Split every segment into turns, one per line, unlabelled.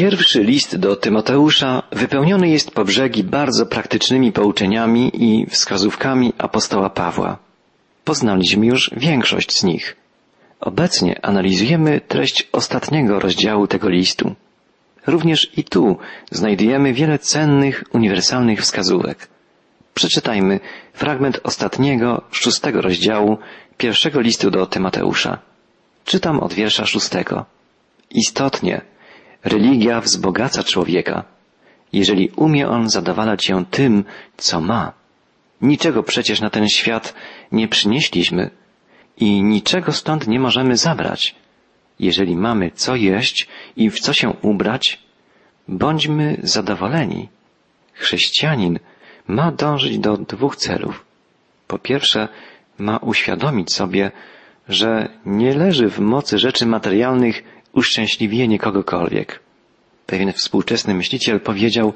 Pierwszy list do Tymoteusza wypełniony jest po brzegi bardzo praktycznymi pouczeniami i wskazówkami apostoła Pawła. Poznaliśmy już większość z nich. Obecnie analizujemy treść ostatniego rozdziału tego listu. Również i tu znajdujemy wiele cennych, uniwersalnych wskazówek. Przeczytajmy fragment ostatniego, szóstego rozdziału pierwszego listu do Tymoteusza. Czytam od wiersza szóstego. Istotnie, religia wzbogaca człowieka, jeżeli umie on zadowalać się tym, co ma. Niczego przecież na ten świat nie przynieśliśmy i niczego stąd nie możemy zabrać. Jeżeli mamy co jeść i w co się ubrać, bądźmy zadowoleni. Chrześcijanin ma dążyć do dwóch celów. Po pierwsze, ma uświadomić sobie, że nie leży w mocy rzeczy materialnych uszczęśliwienie kogokolwiek. Pewien współczesny myśliciel powiedział,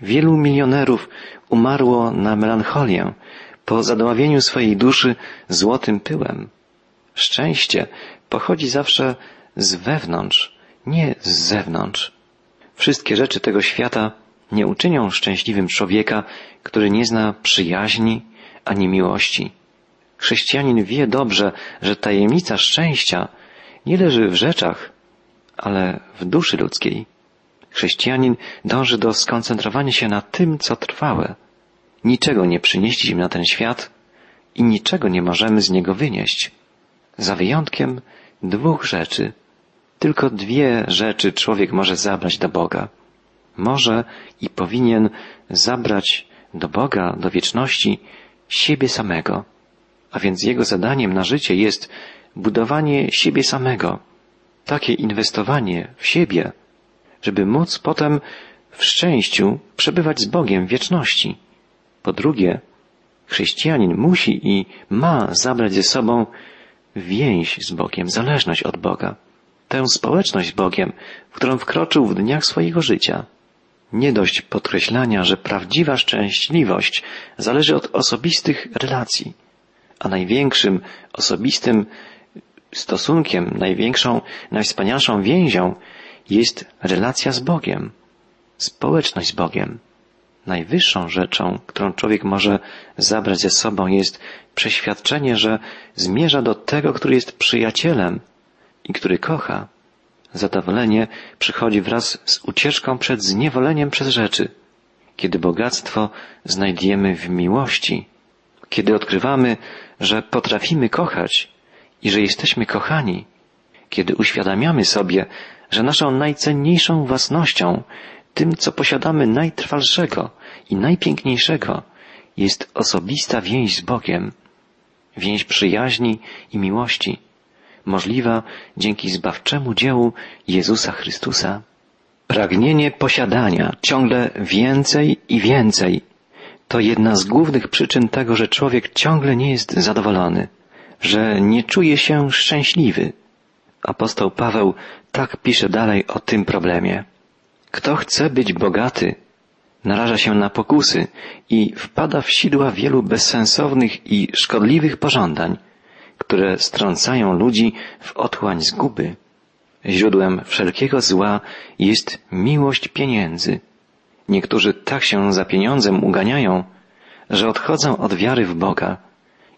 wielu milionerów umarło na melancholię po zadławieniu swojej duszy złotym pyłem. Szczęście pochodzi zawsze z wewnątrz, nie z zewnątrz. Wszystkie rzeczy tego świata nie uczynią szczęśliwym człowieka, który nie zna przyjaźni ani miłości. Chrześcijanin wie dobrze, że tajemnica szczęścia nie leży w rzeczach, ale w duszy ludzkiej. Chrześcijanin dąży do skoncentrowania się na tym, co trwałe. Niczego nie przynieśliśmy na ten świat i niczego nie możemy z niego wynieść. Za wyjątkiem dwóch rzeczy. Tylko dwie rzeczy człowiek może zabrać do Boga. Może i powinien zabrać do Boga, do wieczności siebie samego. A więc jego zadaniem na życie jest budowanie siebie samego, takie inwestowanie w siebie, żeby móc potem w szczęściu przebywać z Bogiem w wieczności. Po drugie, chrześcijanin musi i ma zabrać ze sobą więź z Bogiem, zależność od Boga, tę społeczność z Bogiem, w którą wkroczył w dniach swojego życia. Nie dość podkreślania, że prawdziwa szczęśliwość zależy od osobistych relacji, a największym osobistym stosunkiem, największą, najwspanialszą więzią jest relacja z Bogiem, społeczność z Bogiem. Najwyższą rzeczą, którą człowiek może zabrać ze sobą jest przeświadczenie, że zmierza do tego, który jest przyjacielem i który kocha. Zadowolenie przychodzi wraz z ucieczką przed zniewoleniem przez rzeczy, kiedy bogactwo znajdujemy w miłości, kiedy odkrywamy, że potrafimy kochać i że jesteśmy kochani, kiedy uświadamiamy sobie, że naszą najcenniejszą własnością, tym, co posiadamy najtrwalszego i najpiękniejszego, jest osobista więź z Bogiem, więź przyjaźni i miłości, możliwa dzięki zbawczemu dziełu Jezusa Chrystusa. Pragnienie posiadania ciągle więcej i więcej to jedna z głównych przyczyn tego, że człowiek ciągle nie jest zadowolony że nie czuje się szczęśliwy. Apostoł Paweł tak pisze dalej o tym problemie. Kto chce być bogaty, naraża się na pokusy i wpada w sidła wielu bezsensownych i szkodliwych pożądań, które strącają ludzi w otchłań zguby. Źródłem wszelkiego zła jest miłość pieniędzy. Niektórzy tak się za pieniądzem uganiają, że odchodzą od wiary w Boga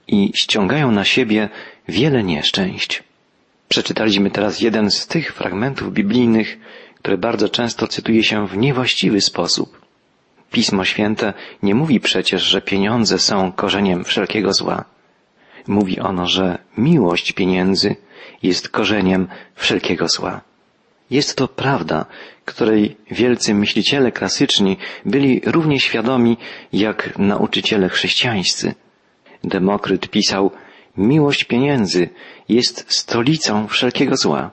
i ściągają na siebie wiele nieszczęść. Przeczytaliśmy teraz jeden z tych fragmentów biblijnych, które bardzo często cytuje się w niewłaściwy sposób. Pismo Święte nie mówi przecież, że pieniądze są korzeniem wszelkiego zła. Mówi ono, że miłość pieniędzy jest korzeniem wszelkiego zła. Jest to prawda, której wielcy myśliciele klasyczni byli równie świadomi jak nauczyciele chrześcijańscy. Demokryt pisał, miłość pieniędzy jest stolicą wszelkiego zła.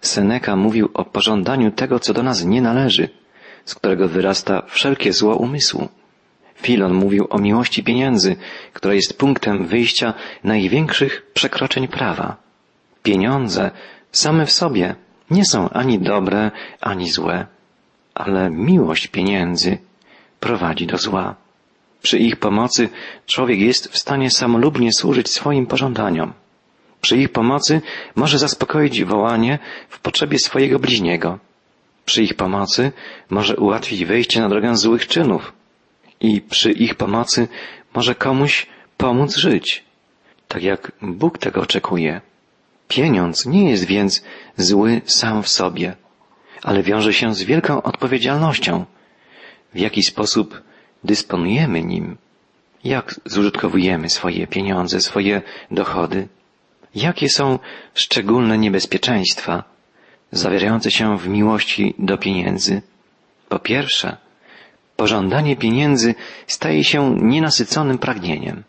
Seneca mówił o pożądaniu tego, co do nas nie należy, z którego wyrasta wszelkie zło umysłu. Filon mówił o miłości pieniędzy, która jest punktem wyjścia największych przekroczeń prawa. Pieniądze same w sobie nie są ani dobre, ani złe, ale miłość pieniędzy prowadzi do zła. Przy ich pomocy człowiek jest w stanie samolubnie służyć swoim pożądaniom. Przy ich pomocy może zaspokoić wołanie w potrzebie swojego bliźniego. Przy ich pomocy może ułatwić wejście na drogę złych czynów i przy ich pomocy może komuś pomóc żyć, tak jak Bóg tego oczekuje. Pieniądz nie jest więc zły sam w sobie, ale wiąże się z wielką odpowiedzialnością, w jaki sposób dysponujemy nim, jak zużytkowujemy swoje pieniądze, swoje dochody, jakie są szczególne niebezpieczeństwa zawierające się w miłości do pieniędzy. Po pierwsze, pożądanie pieniędzy staje się nienasyconym pragnieniem.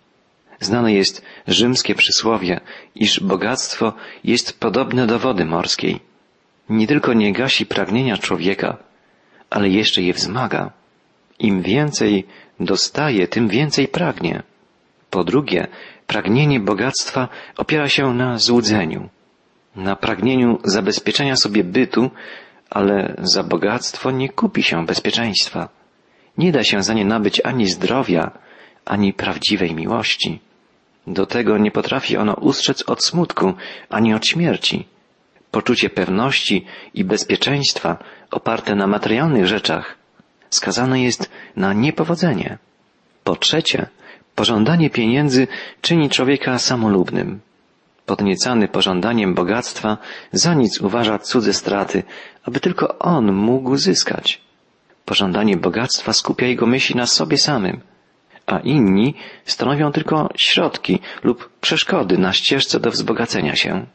Znane jest rzymskie przysłowie, iż bogactwo jest podobne do wody morskiej. Nie tylko nie gasi pragnienia człowieka, ale jeszcze je wzmaga. Im więcej dostaje, tym więcej pragnie. Po drugie, pragnienie bogactwa opiera się na złudzeniu, na pragnieniu zabezpieczenia sobie bytu, ale za bogactwo nie kupi się bezpieczeństwa. Nie da się za nie nabyć ani zdrowia, ani prawdziwej miłości. Do tego nie potrafi ono ustrzec od smutku, ani od śmierci. Poczucie pewności i bezpieczeństwa oparte na materialnych rzeczach skazane jest na niepowodzenie. Po trzecie, pożądanie pieniędzy czyni człowieka samolubnym. Podniecany pożądaniem bogactwa, za nic uważa cudze straty, aby tylko on mógł zyskać. Pożądanie bogactwa skupia jego myśli na sobie samym, a inni stanowią tylko środki lub przeszkody na ścieżce do wzbogacenia się.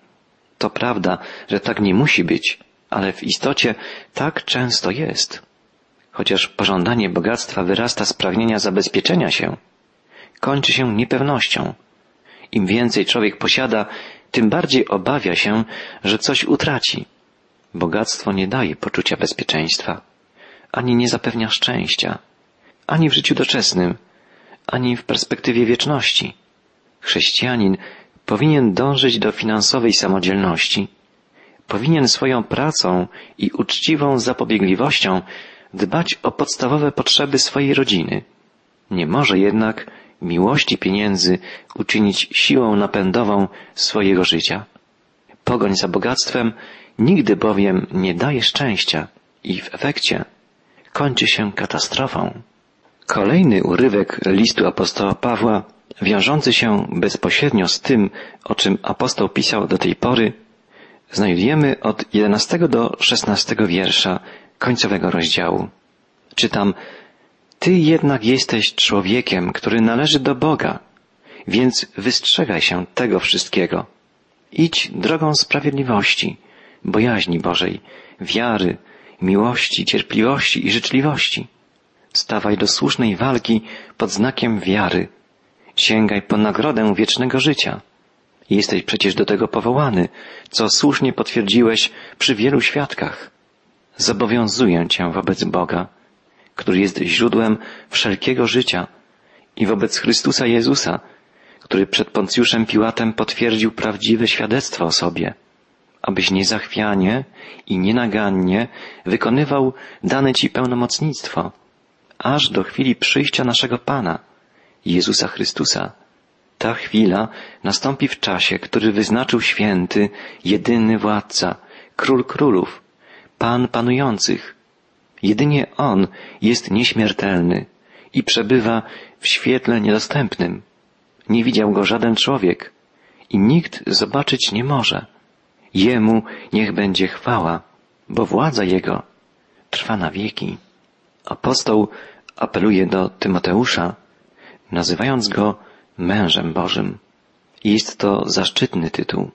To prawda, że tak nie musi być, ale w istocie tak często jest. Chociaż pożądanie bogactwa wyrasta z pragnienia zabezpieczenia się, kończy się niepewnością. Im więcej człowiek posiada, tym bardziej obawia się, że coś utraci. Bogactwo nie daje poczucia bezpieczeństwa, ani nie zapewnia szczęścia, ani w życiu doczesnym, ani w perspektywie wieczności. Chrześcijanin powinien dążyć do finansowej samodzielności, powinien swoją pracą i uczciwą zapobiegliwością dbać o podstawowe potrzeby swojej rodziny. Nie może jednak miłości pieniędzy uczynić siłą napędową swojego życia. Pogoń za bogactwem nigdy bowiem nie daje szczęścia i w efekcie kończy się katastrofą. Kolejny urywek listu apostoła Pawła, wiążący się bezpośrednio z tym, o czym apostoł pisał do tej pory, znajdujemy od 11 do 16 wiersza końcowego rozdziału. Czytam, Ty jednak jesteś człowiekiem, który należy do Boga, więc wystrzegaj się tego wszystkiego. Idź drogą sprawiedliwości, bojaźni Bożej, wiary, miłości, cierpliwości i życzliwości. Stawaj do słusznej walki pod znakiem wiary. Sięgaj po nagrodę wiecznego życia. Jesteś przecież do tego powołany, co słusznie potwierdziłeś przy wielu świadkach. Zobowiązuję Cię wobec Boga, który jest źródłem wszelkiego życia i wobec Chrystusa Jezusa, który przed Poncjuszem Piłatem potwierdził prawdziwe świadectwo o sobie, abyś niezachwianie i nienagannie wykonywał dane Ci pełnomocnictwo, aż do chwili przyjścia naszego Pana, Jezusa Chrystusa. Ta chwila nastąpi w czasie, który wyznaczył święty, jedyny władca, król królów, Pan panujących. Jedynie On jest nieśmiertelny i przebywa w świetle niedostępnym. Nie widział go żaden człowiek i nikt zobaczyć nie może. Jemu niech będzie chwała, bo władza Jego trwa na wieki. Apostoł apeluje do Tymoteusza, nazywając go mężem Bożym. Jest to zaszczytny tytuł.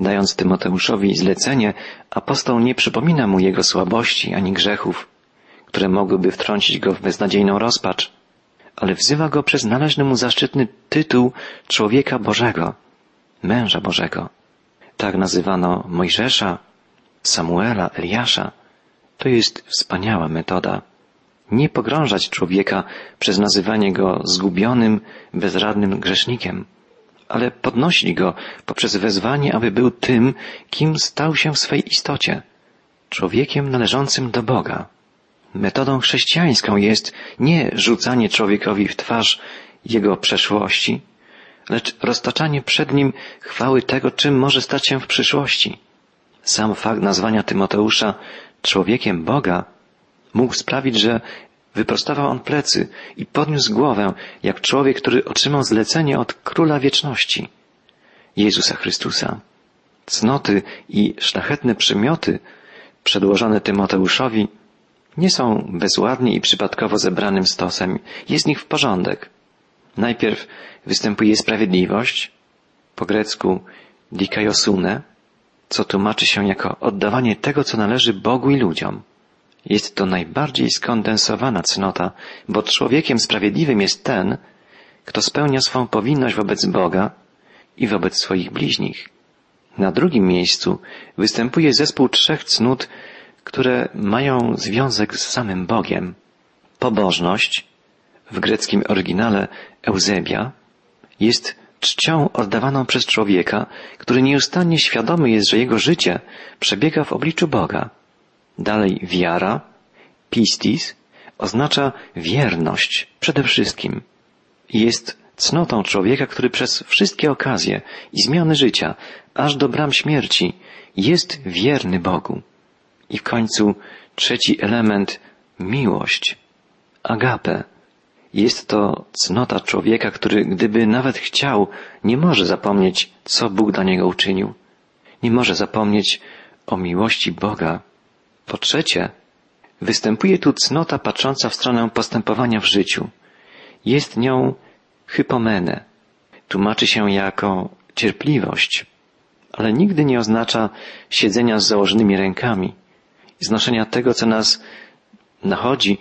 Dając Tymoteuszowi zlecenie, apostoł nie przypomina mu jego słabości ani grzechów, które mogłyby wtrącić go w beznadziejną rozpacz, ale wzywa go przez należny mu zaszczytny tytuł człowieka Bożego, męża Bożego. Tak nazywano Mojżesza, Samuela, Eliasza. To jest wspaniała metoda nie pogrążać człowieka przez nazywanie go zgubionym, bezradnym grzesznikiem, ale podnosić go poprzez wezwanie, aby był tym, kim stał się w swej istocie, człowiekiem należącym do Boga. Metodą chrześcijańską jest nie rzucanie człowiekowi w twarz jego przeszłości, lecz roztaczanie przed nim chwały tego, czym może stać się w przyszłości. Sam fakt nazwania Tymoteusza człowiekiem Boga, mógł sprawić, że wyprostował on plecy i podniósł głowę, jak człowiek, który otrzymał zlecenie od Króla Wieczności, Jezusa Chrystusa. Cnoty i szlachetne przymioty przedłożone Tymoteuszowi nie są bezładnie i przypadkowo zebranym stosem. Jest nich w porządek. Najpierw występuje sprawiedliwość, po grecku dikaiosune, co tłumaczy się jako oddawanie tego, co należy Bogu i ludziom. Jest to najbardziej skondensowana cnota, bo człowiekiem sprawiedliwym jest ten, kto spełnia swą powinność wobec Boga i wobec swoich bliźnich. Na drugim miejscu występuje zespół trzech cnót, które mają związek z samym Bogiem. Pobożność, w greckim oryginale Eusebia, jest czcią oddawaną przez człowieka, który nieustannie świadomy jest, że jego życie przebiega w obliczu Boga. Dalej wiara, pistis, oznacza wierność przede wszystkim. Jest cnotą człowieka, który przez wszystkie okazje i zmiany życia, aż do bram śmierci, jest wierny Bogu. I w końcu trzeci element, miłość, agape. Jest to cnota człowieka, który gdyby nawet chciał, nie może zapomnieć, co Bóg dla niego uczynił. Nie może zapomnieć o miłości Boga. Po trzecie, występuje tu cnota patrząca w stronę postępowania w życiu. Jest nią hypomene. Tłumaczy się jako cierpliwość, ale nigdy nie oznacza siedzenia z założonymi rękami, znoszenia tego, co nas nachodzi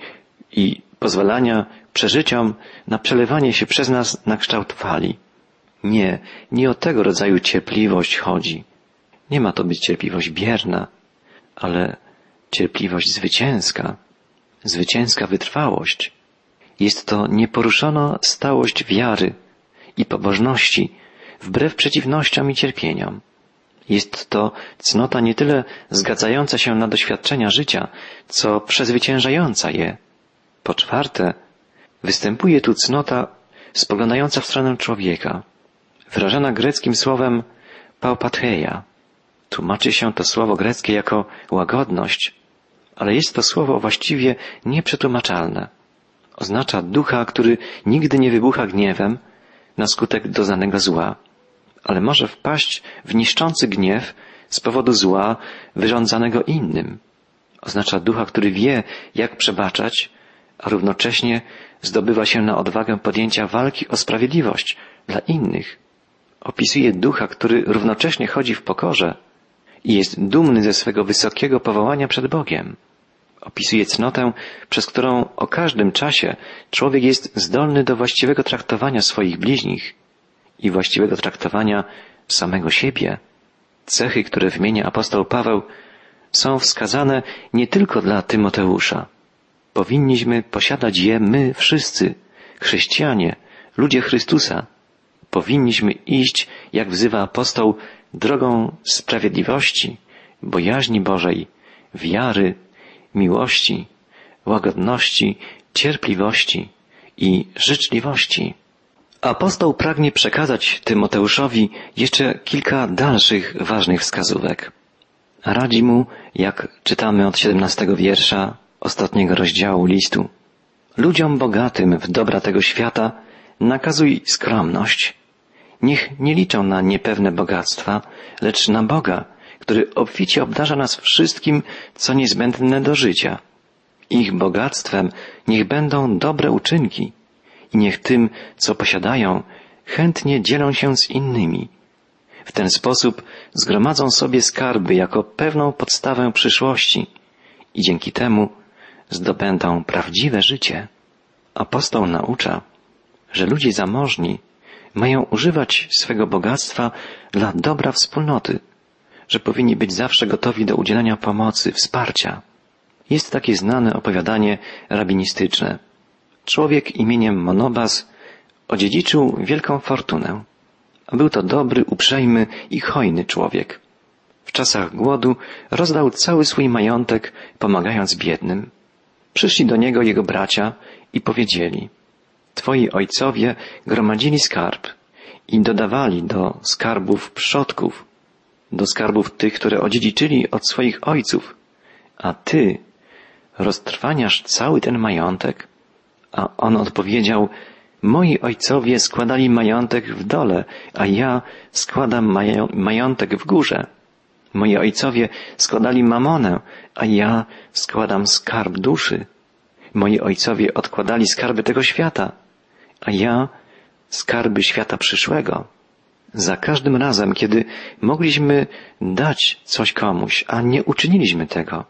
i pozwalania przeżyciom na przelewanie się przez nas na kształt fali. Nie, nie o tego rodzaju cierpliwość chodzi. Nie ma to być cierpliwość bierna, ale cierpliwość zwycięska, zwycięska wytrwałość. Jest to nieporuszona stałość wiary i pobożności wbrew przeciwnościom i cierpieniom. Jest to cnota nie tyle zgadzająca się na doświadczenia życia, co przezwyciężająca je. Po czwarte, występuje tu cnota spoglądająca w stronę człowieka, wyrażana greckim słowem paupatheia. Tłumaczy się to słowo greckie jako łagodność, ale jest to słowo właściwie nieprzetłumaczalne. Oznacza ducha, który nigdy nie wybucha gniewem na skutek doznanego zła, ale może wpaść w niszczący gniew z powodu zła wyrządzanego innym. Oznacza ducha, który wie, jak przebaczać, a równocześnie zdobywa się na odwagę podjęcia walki o sprawiedliwość dla innych. Opisuje ducha, który równocześnie chodzi w pokorze i jest dumny ze swego wysokiego powołania przed Bogiem. Opisuje cnotę, przez którą o każdym czasie człowiek jest zdolny do właściwego traktowania swoich bliźnich i właściwego traktowania samego siebie. Cechy, które wymienia apostoł Paweł, są wskazane nie tylko dla Tymoteusza. Powinniśmy posiadać je my wszyscy, chrześcijanie, ludzie Chrystusa. Powinniśmy iść, jak wzywa apostoł, drogą sprawiedliwości, bojaźni Bożej, wiary, miłości, łagodności, cierpliwości i życzliwości. Apostoł pragnie przekazać Tymoteuszowi jeszcze kilka dalszych ważnych wskazówek. Radzi mu, jak czytamy od 17 wiersza ostatniego rozdziału listu. Ludziom bogatym w dobra tego świata nakazuj skromność. Niech nie liczą na niepewne bogactwa, lecz na Boga, który obficie obdarza nas wszystkim, co niezbędne do życia. Ich bogactwem niech będą dobre uczynki i niech tym, co posiadają, chętnie dzielą się z innymi. W ten sposób zgromadzą sobie skarby jako pewną podstawę przyszłości i dzięki temu zdobędą prawdziwe życie. Apostoł naucza, że ludzie zamożni mają używać swego bogactwa dla dobra wspólnoty, że powinni być zawsze gotowi do udzielenia pomocy, wsparcia. Jest takie znane opowiadanie rabinistyczne. Człowiek imieniem Monobas odziedziczył wielką fortunę. Był to dobry, uprzejmy i hojny człowiek. W czasach głodu rozdał cały swój majątek, pomagając biednym. Przyszli do niego jego bracia i powiedzieli, Twoi ojcowie gromadzili skarb i dodawali do skarbów przodków, do skarbów tych, które odziedziczyli od swoich ojców, A ty roztrwaniasz cały ten majątek? A on odpowiedział, moi ojcowie składali majątek w dole, a ja składam majątek w górze. Moi ojcowie składali mamonę, a ja składam skarb duszy. Moi ojcowie odkładali skarby tego świata, a ja skarby świata przyszłego. Za każdym razem, kiedy mogliśmy dać coś komuś, a nie uczyniliśmy tego,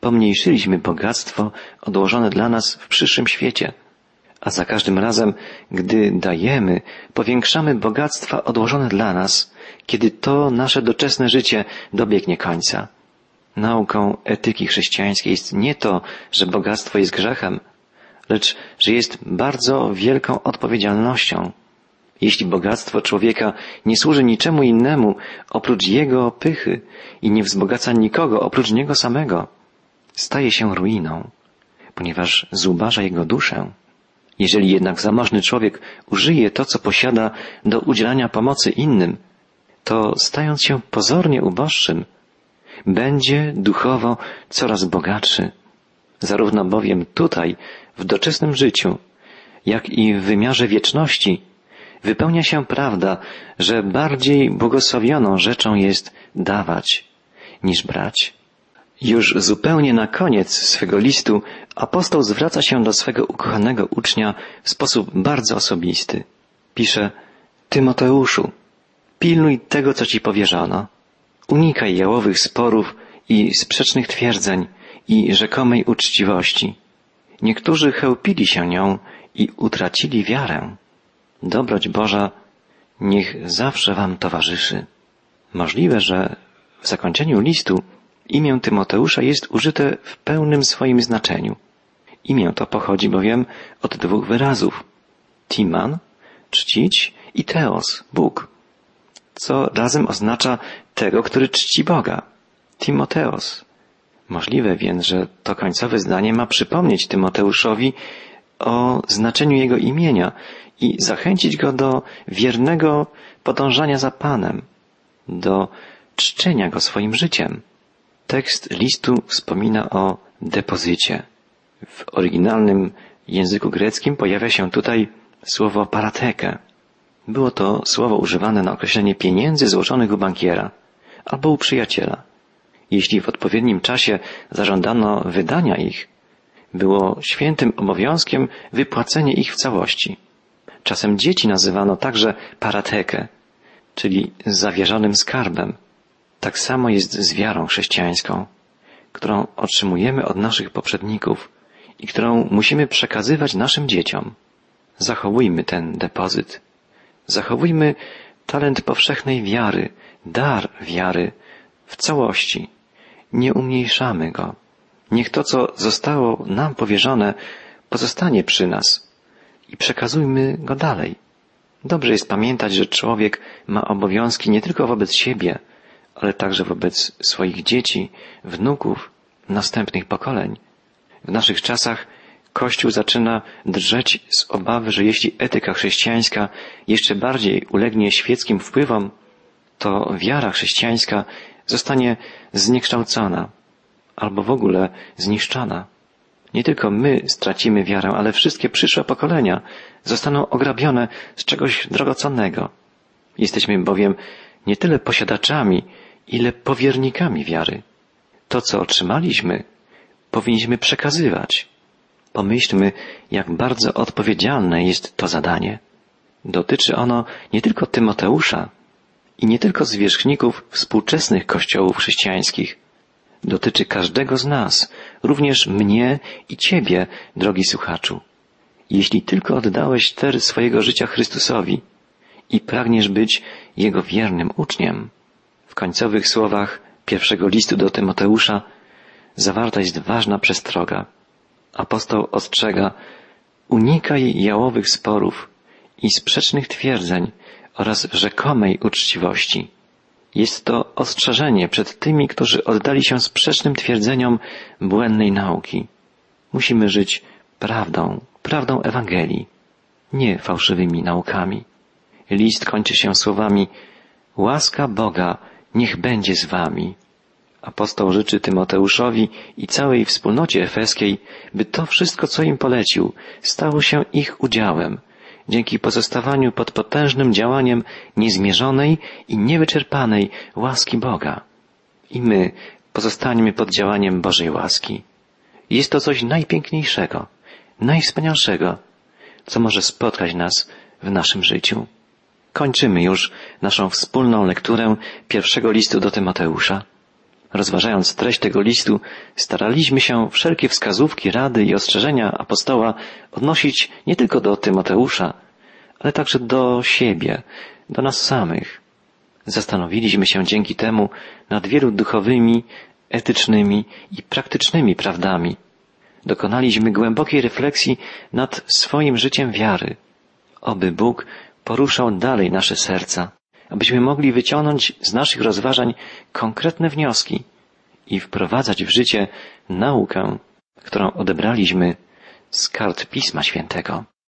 pomniejszyliśmy bogactwo odłożone dla nas w przyszłym świecie. A za każdym razem, gdy dajemy, powiększamy bogactwa odłożone dla nas, kiedy to nasze doczesne życie dobiegnie końca. Nauką etyki chrześcijańskiej jest nie to, że bogactwo jest grzechem, lecz że jest bardzo wielką odpowiedzialnością. Jeśli bogactwo człowieka nie służy niczemu innemu oprócz jego pychy i nie wzbogaca nikogo oprócz niego samego, staje się ruiną, ponieważ zubaża jego duszę. Jeżeli jednak zamożny człowiek użyje to, co posiada do udzielania pomocy innym, to stając się pozornie uboższym, będzie duchowo coraz bogatszy. Zarówno bowiem tutaj, w doczesnym życiu, jak i w wymiarze wieczności, wypełnia się prawda, że bardziej błogosławioną rzeczą jest dawać niż brać. Już zupełnie na koniec swego listu apostoł zwraca się do swego ukochanego ucznia w sposób bardzo osobisty. Pisze, Tymoteuszu, pilnuj tego, co ci powierzono. Unikaj jałowych sporów i sprzecznych twierdzeń i rzekomej uczciwości. Niektórzy chełpili się nią i utracili wiarę. Dobroć Boża niech zawsze wam towarzyszy. Możliwe, że w zakończeniu listu Imię Tymoteusza jest użyte w pełnym swoim znaczeniu. Imię to pochodzi bowiem od dwóch wyrazów. Timan, czcić i Teos, Bóg, co razem oznacza tego, który czci Boga. Timoteos. Możliwe więc, że to końcowe zdanie ma przypomnieć Tymoteuszowi o znaczeniu jego imienia i zachęcić go do wiernego podążania za Panem, do czczenia go swoim życiem. Tekst listu wspomina o depozycie. W oryginalnym języku greckim pojawia się tutaj słowo parateke. Było to słowo używane na określenie pieniędzy złożonych u bankiera albo u przyjaciela. Jeśli w odpowiednim czasie zażądano wydania ich, było świętym obowiązkiem wypłacenie ich w całości. Czasem dzieci nazywano także paratekę, czyli zawierzonym skarbem. Tak samo jest z wiarą chrześcijańską, którą otrzymujemy od naszych poprzedników i którą musimy przekazywać naszym dzieciom. Zachowujmy ten depozyt. Zachowujmy talent powszechnej wiary, dar wiary w całości. Nie umniejszamy go. Niech to, co zostało nam powierzone, pozostanie przy nas i przekazujmy go dalej. Dobrze jest pamiętać, że człowiek ma obowiązki nie tylko wobec siebie, ale także wobec swoich dzieci, wnuków, następnych pokoleń. W naszych czasach Kościół zaczyna drżeć z obawy, że jeśli etyka chrześcijańska jeszcze bardziej ulegnie świeckim wpływom, to wiara chrześcijańska zostanie zniekształcona albo w ogóle zniszczona. Nie tylko my stracimy wiarę, ale wszystkie przyszłe pokolenia zostaną ograbione z czegoś drogocennego. Jesteśmy bowiem nie tyle posiadaczami, ile powiernikami wiary. To, co otrzymaliśmy, powinniśmy przekazywać. Pomyślmy, jak bardzo odpowiedzialne jest to zadanie. Dotyczy ono nie tylko Tymoteusza i nie tylko zwierzchników współczesnych kościołów chrześcijańskich. Dotyczy każdego z nas, również mnie i Ciebie, drogi słuchaczu. Jeśli tylko oddałeś ter swojego życia Chrystusowi i pragniesz być Jego wiernym uczniem, w końcowych słowach pierwszego listu do Tymoteusza zawarta jest ważna przestroga. Apostoł ostrzega, unikaj jałowych sporów i sprzecznych twierdzeń oraz rzekomej uczciwości. Jest to ostrzeżenie przed tymi, którzy oddali się sprzecznym twierdzeniom błędnej nauki. Musimy żyć prawdą, prawdą Ewangelii, nie fałszywymi naukami. List kończy się słowami Łaska Boga niech będzie z wami. Apostoł życzy Tymoteuszowi i całej wspólnocie efeskiej, by to wszystko, co im polecił, stało się ich udziałem, dzięki pozostawaniu pod potężnym działaniem niezmierzonej i niewyczerpanej łaski Boga. I my pozostaniemy pod działaniem Bożej łaski. Jest to coś najpiękniejszego, najwspanialszego, co może spotkać nas w naszym życiu. Kończymy już naszą wspólną lekturę pierwszego listu do Tymoteusza. Rozważając treść tego listu, staraliśmy się wszelkie wskazówki, rady i ostrzeżenia apostoła odnosić nie tylko do Tymoteusza, ale także do siebie, do nas samych. Zastanowiliśmy się dzięki temu nad wielu duchowymi, etycznymi i praktycznymi prawdami. Dokonaliśmy głębokiej refleksji nad swoim życiem wiary. Oby Bóg poruszał dalej nasze serca, abyśmy mogli wyciągnąć z naszych rozważań konkretne wnioski i wprowadzać w życie naukę, którą odebraliśmy z kart Pisma Świętego.